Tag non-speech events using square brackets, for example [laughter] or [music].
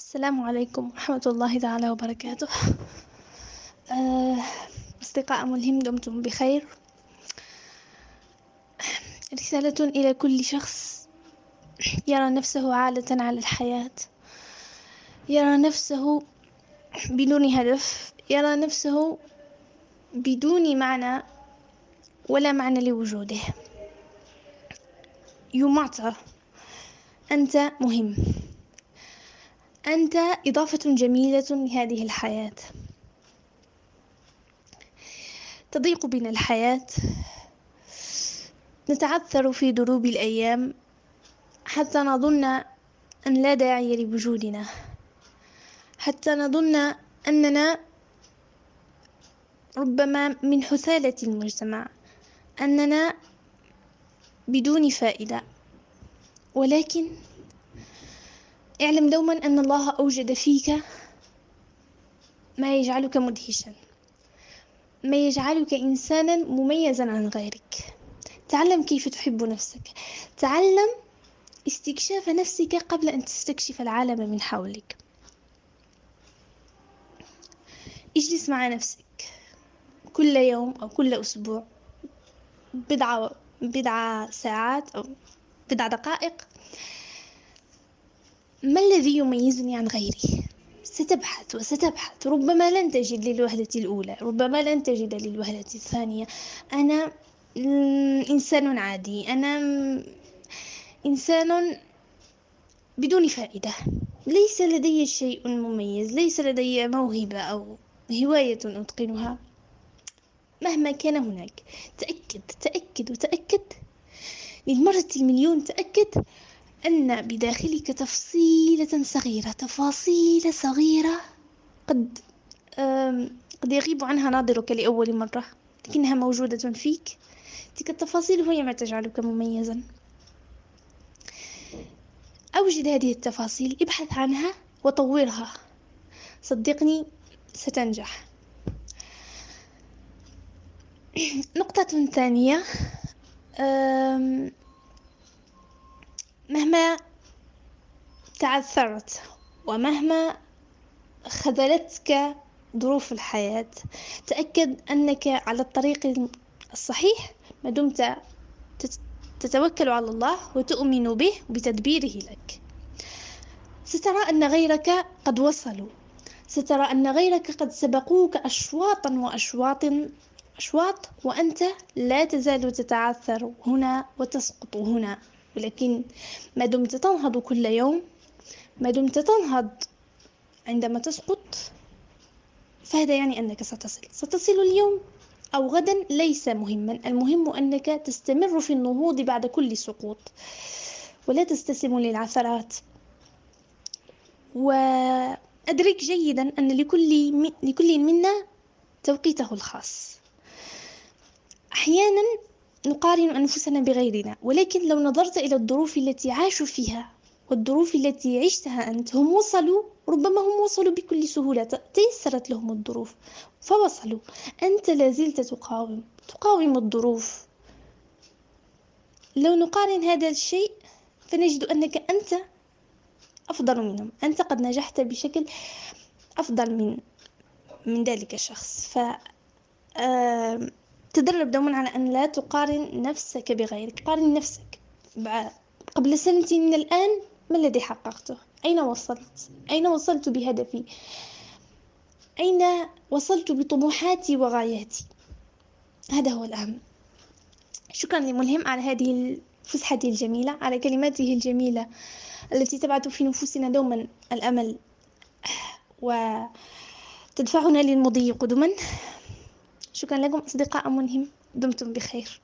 السلام عليكم ورحمة الله تعالى وبركاته. آه، أصدقاء ملهم دمتم بخير. رسالة إلى كل شخص. يرى نفسه عالة على الحياة. يرى نفسه بدون هدف. يرى نفسه بدون معنى ولا معنى لوجوده. matter أنت مهم. أنت إضافة جميلة لهذه الحياة. تضيق بنا الحياة. نتعثر في دروب الأيام حتى نظن أن لا داعي لوجودنا. حتى نظن أننا ربما من حثالة المجتمع. أننا بدون فائدة. ولكن اعلم دوما أن الله أوجد فيك ما يجعلك مدهشا ما يجعلك إنسانا مميزا عن غيرك. تعلم كيف تحب نفسك. تعلم استكشاف نفسك قبل أن تستكشف العالم من حولك. اجلس مع نفسك كل يوم أو كل أسبوع بضعة بضع ساعات أو بضع دقائق ما الذي يميزني عن غيري ستبحث وستبحث. ربما لن تجد للوهلة الأولى ربما لن تجد للوهلة الثانية. أنا إنسان عادي. أنا إنسان بدون فائدة. ليس لدي شيء مميز. ليس لدي موهبة أو هواية أتقنها. مهما كان هناك. تأكد تأكد وتأكد للمرة المليون تأكد. أن بداخلك تفصيلة صغيرة تفاصيل صغيرة. قد قد يغيب عنها ناظرك لأول مرة لكنها موجودة فيك. تلك التفاصيل هي ما تجعلك مميزا. أوجد هذه التفاصيل ابحث عنها وطورها. صدقني ستنجح. [clears throat] نقطة ثانية. مهما تعثرت ومهما خذلتك ظروف الحياة تأكد أنك على الطريق الصحيح ما دمت تتوكل على الله وتؤمن به بتدبيره لك. سترى أن غيرك قد وصلوا. سترى أن غيرك قد سبقوك أشواطا وأشواط أشواط وأنت لا تزال تتعثر هنا وتسقط هنا. ولكن ما دمت تنهض كل يوم ما دمت تنهض عندما تسقط فهذا يعني أنك ستصل. ستصل اليوم أو غدا ليس مهما. المهم أنك تستمر في النهوض بعد كل سقوط. ولا تستسلم للعثرات. وأدرك جيدا أن لكل, لكل منا توقيته الخاص. أحيانا نقارن أنفسنا بغيرنا ولكن لو نظرت إلى الظروف التي عاشوا فيها والظروف التي عشتها أنت هم وصلوا ربما هم وصلوا بكل سهولة تيسرت لهم الظروف فوصلوا. أنت لازلت تقاوم تقاوم الظروف. لو نقارن هذا الشيء فنجد أنك أنت أفضل منهم أنت قد نجحت بشكل أفضل من من ذلك الشخص. ف تدرب دوما على أن لا تقارن نفسك بغيرك. قارن نفسك قبل سنة من الآن ما الذي حققته؟ أين وصلت؟ أين وصلت بهدفي؟ أين وصلت بطموحاتي وغاياتي هذا هو الأهم. شكرا لملهم على هذه الفسحة الجميلة على كلماته الجميلة التي تبعث في نفوسنا دوما الأمل وتدفعنا للمضي قدما. شكرا لكم أصدقاء ملهم دمتم بخير.